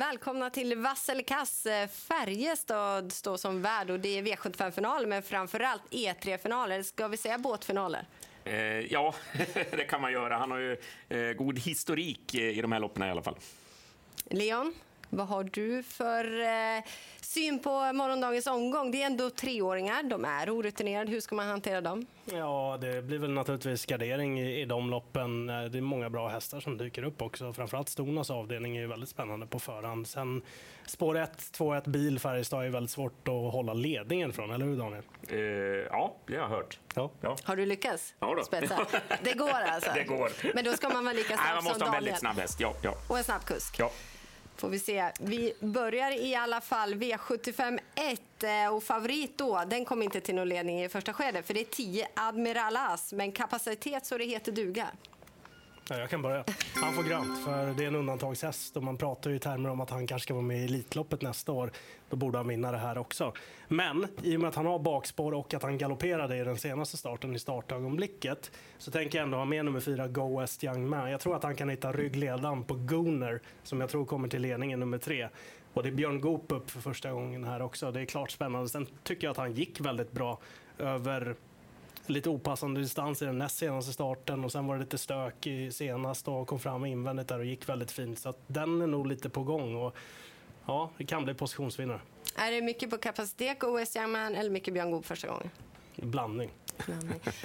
Välkomna till vass eller kass. Färjestad står som värd och det är V75-finaler men framförallt E3-finaler. Ska vi säga båtfinaler? Eh, ja, det kan man göra. Han har ju eh, god historik eh, i de här loppen i alla fall. Leon, vad har du för eh, syn på morgondagens omgång? Det är ändå treåringar, de är orutinerade. Hur ska man hantera dem? Ja, det blir väl naturligtvis gardering i, i de loppen. Eh, det är många bra hästar som dyker upp också. Framförallt Stonas avdelning är ju väldigt spännande på förhand. Sen spår 1, 2-1 bil Färjestad är väldigt svårt att hålla ledningen från, eller hur Daniel? Eh, ja, det har jag hört. Ja. Ja. Har du lyckats Ja då. spetsa? Det går alltså? Det går. Men då ska man vara lika Nej, snabb man måste som ha en Daniel. väldigt snabb häst. Ja, ja, Och en snabb kusk. ja. Får vi se. Vi börjar i alla fall V75 1 eh, och favorit då, den kom inte till någon ledning i första skedet för det är 10 Admiral As, men kapacitet så det heter duga. Ja, jag kan börja. Han får grönt, för det är en undantagshäst och man pratar ju i termer om att han kanske ska vara med i Elitloppet nästa år. Då borde han vinna det här också. Men i och med att han har bakspår och att han galopperade i den senaste starten i startögonblicket så tänker jag ändå ha med nummer fyra Go West Young Man. Jag tror att han kan hitta ryggledan på Gooner som jag tror kommer till ledningen nummer tre. Och det är Björn Goop upp för första gången här också. Det är klart spännande. Sen tycker jag att han gick väldigt bra över lite opassande distans i den näst senaste starten och sen var det lite stök i senast och kom fram invändigt där och gick väldigt fint. Så den är nog lite på gång och ja, det kan bli positionsvinnare. Är det mycket på kapacitet och West Young Man eller mycket Björn Goop första gången? Blandning.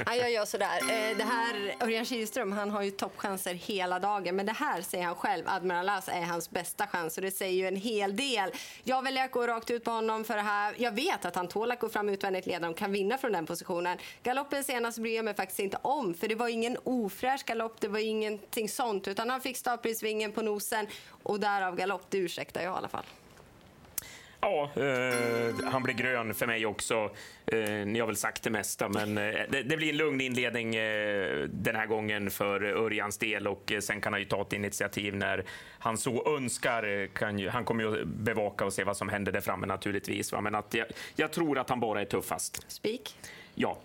Ja, jag gör sådär. Eh, Det här, Örjan Kihlström han har ju toppchanser hela dagen, men det här säger han själv, Admiral As är hans bästa chans och det säger ju en hel del. Jag väljer att gå rakt ut på honom för det här. Jag vet att han tål att gå fram utvändigt ledare och kan vinna från den positionen. Galoppen senast bryr jag mig faktiskt inte om, för det var ingen ofräsch galopp, det var ingenting sånt, utan han fick startprisvingen på nosen och därav galopp, det ursäktar jag i alla fall. Ja, eh, han blir grön för mig också. Eh, ni har väl sagt det mesta, men eh, det, det blir en lugn inledning eh, den här gången för Örjans del och eh, sen kan han ju ta ett initiativ när han så önskar. Eh, Kan ju, han kommer ju att bevaka och se vad som händer där framme naturligtvis. Va? Men att jag, jag tror att han bara är tuffast. Spik. Ja.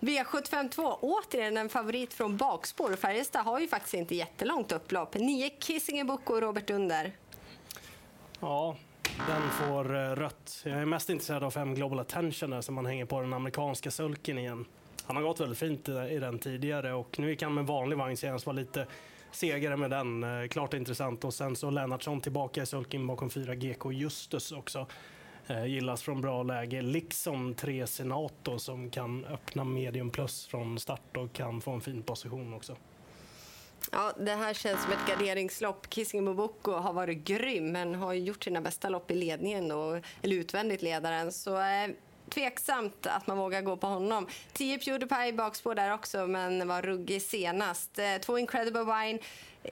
V752, återigen en favorit från bakspår. Färjestad har ju faktiskt inte jättelångt upplopp. Nio Kissingen Boko och Robert Under. Ja, den får eh, rött. Jag är mest intresserad av fem Global Attention där, som man hänger på den amerikanska sulken igen. Han har gått väldigt fint i den tidigare och nu gick han med vanlig vagn senast, var lite segare med den. Eh, klart intressant. Och sen så Lennartsson tillbaka i sulken bakom fyra GK Justus också. Eh, gillas från bra läge, liksom tre Senato som kan öppna medium plus från start och kan få en fin position också. Ja, det här känns som ett garderingslopp. Kissing Boko har varit grym men har gjort sina bästa lopp i ledningen, och, eller utvändigt ledaren. Så eh, tveksamt att man vågar gå på honom. 10 Pewdiepie i bakspår där också, men var ruggig senast. Eh, Två Incredible Wine,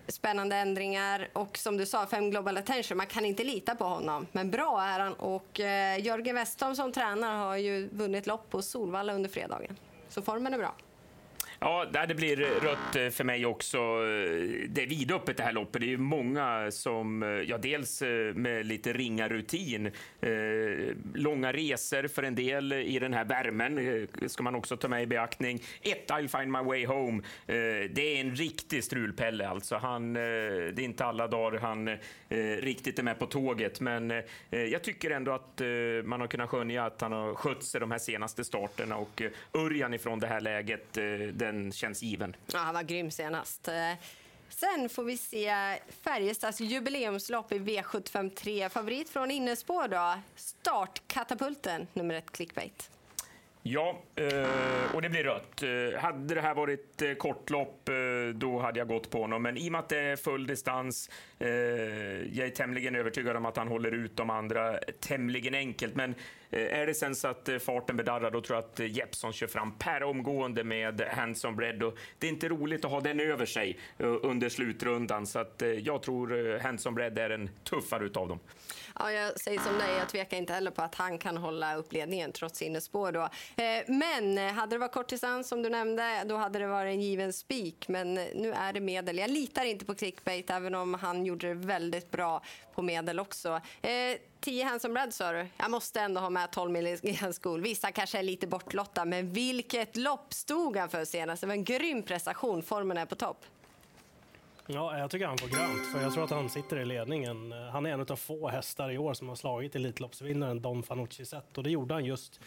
spännande ändringar och som du sa, fem Global Attention. Man kan inte lita på honom, men bra är han. Och eh, Jörgen Westholm som tränare har ju vunnit lopp på Solvalla under fredagen. Så formen är bra. Ja, det blir rött eh, för mig också. Eh, det är vidöppet det här loppet. Det är ju många som, eh, ja dels med lite ringa rutin, långa resor för en del i den här värmen ska man också ta med i beaktning. Ett, I'll find my way home. Det är en riktig strulpelle alltså. Han, det är inte alla dagar han riktigt är med på tåget, men jag tycker ändå att man har kunnat skönja att han har skött sig de här senaste starterna och Örjan ifrån det här läget, det den känns given. Ja, han var grym senast. Eh, Sen får vi se Färjestads jubileumslopp i V753. Favorit från innespår då? Startkatapulten, nummer ett, clickbait. Ja, eh, och det blir rött. Eh, Hade det här varit kortlopp, då hade jag gått på honom. Men i och med att det är full distans, eh, jag är tämligen övertygad om att han håller ut de andra tämligen enkelt. Men eh, är det sen så att eh, farten bedarrar, då tror jag att eh, Jeppson kör fram per omgående med Hands on Bread. Och det är inte roligt att ha den över sig eh, under slutrundan, så att eh, jag tror eh, Hands on Bread är den tuffare utav dem. Ja, jag säger som dig, jag tvekar inte heller på att han kan hålla upp ledningen trots innespår. Då. Eh, men hade det varit kortdistans som du nämnde, då hade det varit en given spik. Men men nu är det medel. Jag litar inte på clickbait, även om han gjorde det väldigt bra på medel också. Eh, 10 handsome bread sa du. Jag måste ändå ha med 12 milligram skol. Vissa kanske är lite bortlotta, men vilket lopp stod han för senast? Det var en grym prestation. Formen är på topp. Ja, jag tycker han får grönt, för jag tror att han sitter i ledningen. Han är en av få hästar i år som har slagit Elitloppsvinnaren Don Fanucci sett och det gjorde han just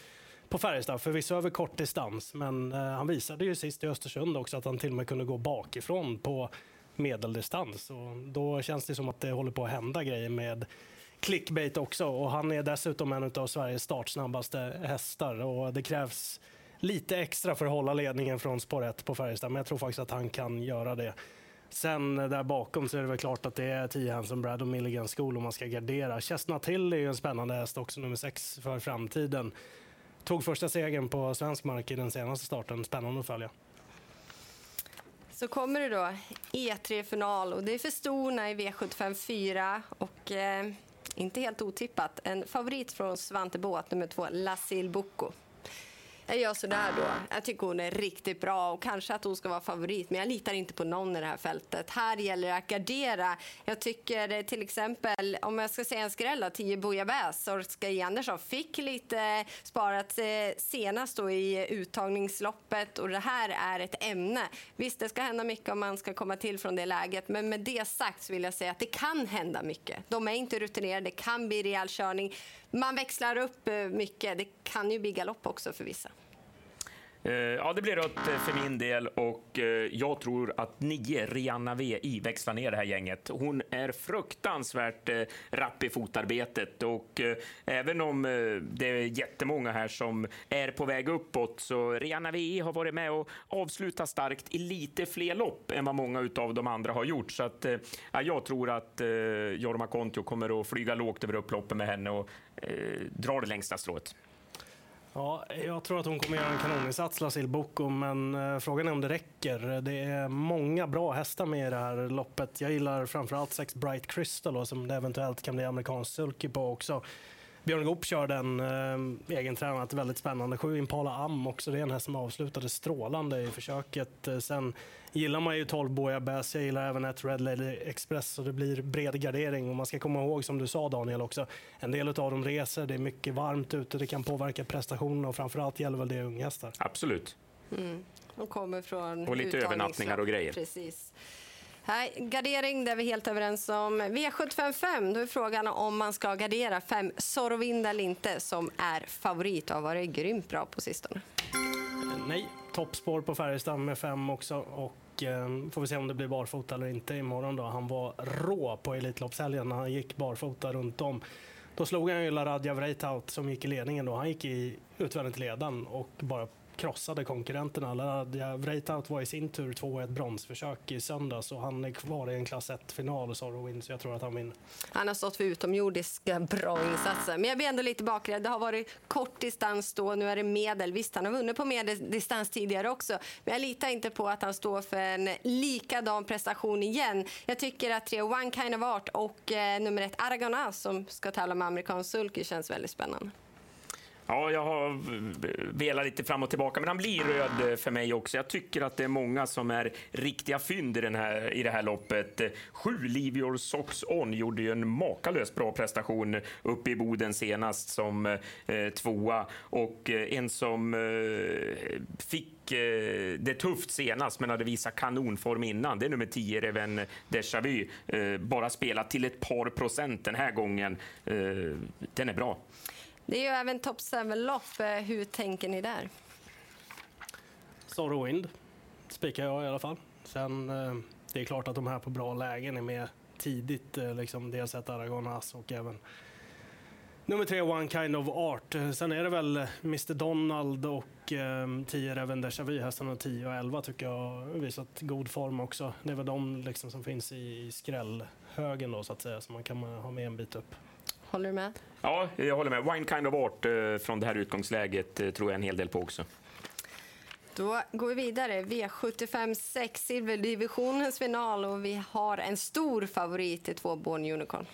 på Färjestad, förvisso över kort distans, men eh, han visade ju sist i Östersund också att han till och med kunde gå bakifrån på medeldistans. Och då känns det som att det håller på att hända grejer med clickbait också och han är dessutom en av Sveriges startsnabbaste hästar och det krävs lite extra för att hålla ledningen från spår 1 på Färjestad, men jag tror faktiskt att han kan göra det. Sen eh, där bakom så är det väl klart att det är 10 Hanson Brad och Milligan School om man ska gardera. Chestnut Hill är ju en spännande häst också, nummer 6 för framtiden. Tog första segern på svensk mark i den senaste starten. Spännande att följa. Så kommer det då E3-final och det är för storna i V75 4 och eh, inte helt otippat en favorit från Svante Båt, nummer två, Lasil Bocco. Eh, jag gör sådär då. Jag tycker hon är riktigt bra och kanske att hon ska vara favorit, men jag litar inte på någon i det här fältet. Här gäller det att gardera. Jag tycker eh, till exempel, om jag ska säga en skräll, 10 Bouillabaisse, Orska Andersson fick lite sparat eh, senast då i uttagningsloppet och det här är ett ämne. Visst, det ska hända mycket om man ska komma till från det läget, men med det sagt så vill jag säga att det kan hända mycket. De är inte rutinerade, det kan bli rejäl körning. Man växlar upp eh, mycket. Det kan ju bli galopp också för vissa. Eh, ja, det blir rött eh, för min del och eh, jag tror att nio Rihanna VI växlar ner det här gänget. Hon är fruktansvärt rapp i fotarbetet och även om det är jättemånga här som är på väg uppåt så Rihanna VI har varit med och avslutat starkt i lite fler lopp än vad många av de andra har gjort. Så att, ja, jag tror att Jorma Kontio kommer att flyga lågt över upploppen med henne och eh, dra det längsta strået. Ja, jag tror att hon kommer göra en kanoninsats, Lasil Boko, men eh, frågan är om det räcker. Det är många bra hästar med i det här loppet. Jag gillar framförallt sex Bright Crystal då, som det eventuellt kan bli amerikansk sulky på också. Björn Goop kör den eh, egentränat, väldigt spännande. Sju Impala Am också, det är en häst som avslutade strålande i försöket. Eh, sen gillar man ju 12 Boja Bass, jag gillar även ett Red Lady Express så det blir bred gardering. Och man ska komma ihåg som du sa Daniel också, en del av dem reser, det är mycket varmt ute, det kan påverka prestationen och framförallt gäller väl det unghästar. Absolut. Mm. De kommer från och lite övernattningar och grejer. Precis. Nej, gardering, det är vi helt överens om. V755, då är frågan om man ska gardera fem Sorovinda eller inte, som är favorit och har varit grymt bra på sistone. Eh, nej, toppspår på Färjestad med fem också. Och eh, får vi se om det blir barfota eller inte imorgon. Då. Han var rå på Elitloppshelgen när han gick barfota runt om. Då slog han ju Laradja Vreitaut som gick i ledningen. Då. Han gick i utvändigt ledan och bara krossade konkurrenterna. Laradja Vreitaut var i sin tur två ett bronsförsök i söndags och han är kvar i en klass 1-final, Sorrowin, så jag tror att han vinner. Han har stått för utomjordiska bra insatser, men jag blir ändå lite bakrädd. Det har varit kort distans då, nu är det medel. Visst, han har vunnit på medeldistans tidigare också, men jag litar inte på att han står för en likadan prestation igen. Jag tycker att tre One Kind of Art och eh, nummer ett Aragonas som ska tävla med amerikansk sulky känns väldigt spännande. Ja, jag har velat lite fram och tillbaka, men han blir röd för mig också. Jag tycker att det är många som är riktiga fynd i, den här, i det här loppet. Sju Livior Your Socks On gjorde ju en makalöst bra prestation uppe i Boden senast som eh, tvåa och eh, en som eh, fick eh, det tufft senast men hade visat kanonform innan. Det är nummer 10, Reven Deja Vu. Eh, bara spelat till ett par procent den här gången. Eh, den är bra. Det är ju även Top 7-lopp. Eh, hur tänker ni där? Sorrow Wind spikar jag i alla fall. Sen, eh, det är klart att de här på bra lägen är med tidigt. Eh, liksom dels ett Aragonas och även nummer tre One Kind of Art. Sen är det väl Mr Donald och 10 Reven Deja Vu, hästarna 10 och 11 tycker jag har visat god form också. Det är väl de liksom som finns i skrällhögen då så att säga, som man kan ha med en bit upp. Håller du med? Ja, jag håller med. Wine Kind of Art eh, från det här utgångsläget eh, tror jag en hel del på också. Då går vi vidare. V75 6, silverdivisionens final och vi har en stor favorit i två Born Unicorn.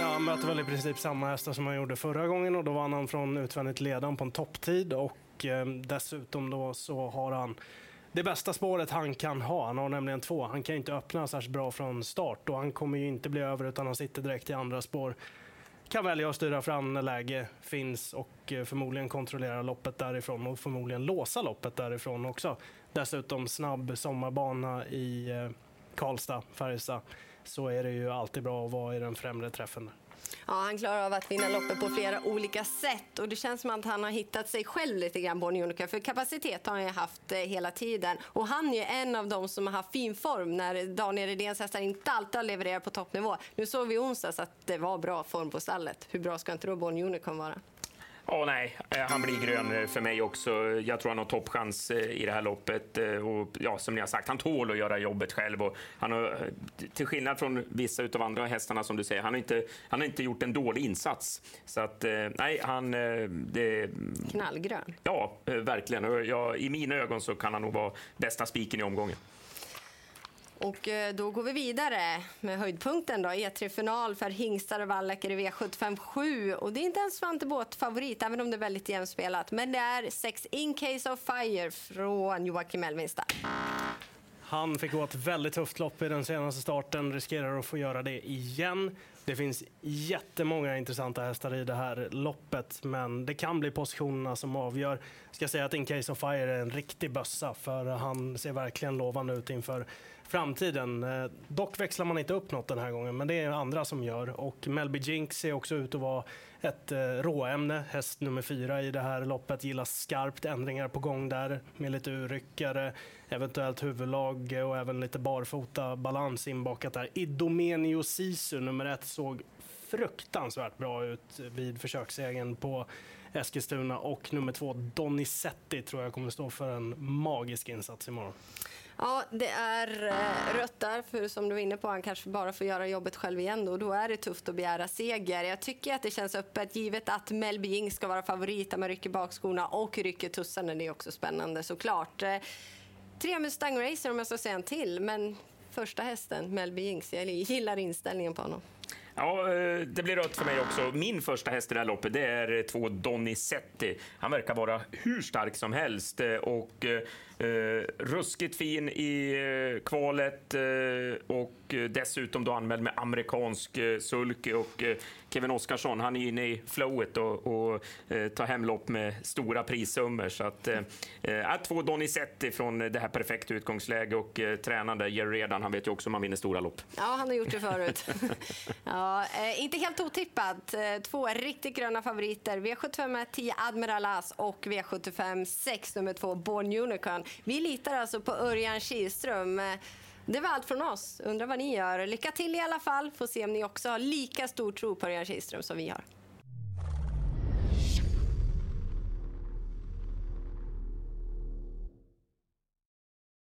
Ja, han möter väl i princip samma hästar som han gjorde förra gången och då vann han från utvändigt ledan på en topptid och eh, dessutom då så har han det bästa spåret han kan ha. Han har nämligen två. Han kan inte öppna särskilt bra från start och han kommer ju inte bli över utan han sitter direkt i andra spår. Kan välja att styra fram när läge finns och eh, förmodligen kontrollera loppet därifrån och förmodligen låsa loppet därifrån också. Dessutom snabb sommarbana i, eh, Karlstad, Färjestad, så är det ju alltid bra att vara i den främre träffen. Ja, han klarar av att vinna loppet på flera olika sätt och det känns som att han har hittat sig själv lite grann, Bonnie Unica, för kapacitet har han ju haft eh, hela tiden. Och han är ju en av dem som har haft fin form när Daniel Redéns hästar inte alltid har levererat på toppnivå. Nu såg vi i onsdags att det var bra form på stallet. Hur bra ska inte då Bonnie Unicon vara? Ja, nej, eh, han blir grön eh, för mig också. Jag tror han har toppchans eh, i det här loppet. Och ja, som ni har sagt, han tål att göra jobbet själv. Och han har, till skillnad från vissa av andra hästarna som du säger, han har inte, han har inte gjort en dålig insats. Så att, nej, han... Det, Knallgrön. Ja, verkligen. Jag, I mina ögon så kan han nog vara bästa spiken i omgången. Och eh, då går vi vidare med höjdpunkten då. E3-final för hingstar och vallacker i V75 7. Och det är inte en Svante Båth favorit, även om det är väldigt jämspelat. Men det är 6, In Case of Fire från Joakim Elvinstad. Han fick gå ett väldigt tufft lopp i den senaste starten, riskerar att få göra det igen. Det finns jättemånga intressanta hästar i det här loppet, men det kan bli positionerna som avgör. Jag ska säga att In Case of Fire är en riktig bössa, för han ser verkligen lovande ut inför framtiden. Eh, dock växlar man inte upp något den här gången, men det är andra som gör. Och Melby Jinx ser också ut att vara ett eh, råämne. Häst nummer fyra i det här loppet gillas skarpt. Ändringar på gång där med lite urryckare, eventuellt huvudlag och även lite barfota balans inbakat där. Idomenio Sisu nummer ett såg fruktansvärt bra ut vid försökssegern på Eskilstuna och nummer två Donizetti tror jag kommer stå för en magisk insats imorgon. Ja, det är eh, rött där, för som du var inne på, han kanske bara får göra jobbet själv igen då. Då är det tufft att begära seger. Jag tycker att det känns öppet, givet att Melby Jing ska vara favorit, man rycker bakskorna och rycker tussarna. Det är också spännande såklart. Eh, tre Mustang Racer om jag ska säga en till, men första hästen, Melby Jinx, jag gillar inställningen på honom. Ja, eh, det blir rött för mig också. Min första häst i det här loppet det är två Donizetti. Han verkar vara hur stark som helst eh, och eh, Eh, ruskigt fin i eh, kvalet eh, och dessutom då anmäld med amerikansk eh, sulk. Och eh, Kevin Oskarsson, han är inne i flowet och, och eh, tar hem lopp med stora prissummor. Så att, eh, två Donizetti från det här perfekta utgångsläge och eh, tränande Jerry Redan, han vet ju också om han vinner stora lopp. Ja, han har gjort det förut. ja, eh, inte helt otippat. Två riktigt gröna favoriter. V75 10 Admiral As och V75 6 nummer 2 Born Unicorn. Vi litar alltså på Örjan Kihlström. Det var allt från oss. Undrar vad ni gör. Lycka till i alla fall. Får se om ni också har lika stor tro på Örjan Kihlström som vi har.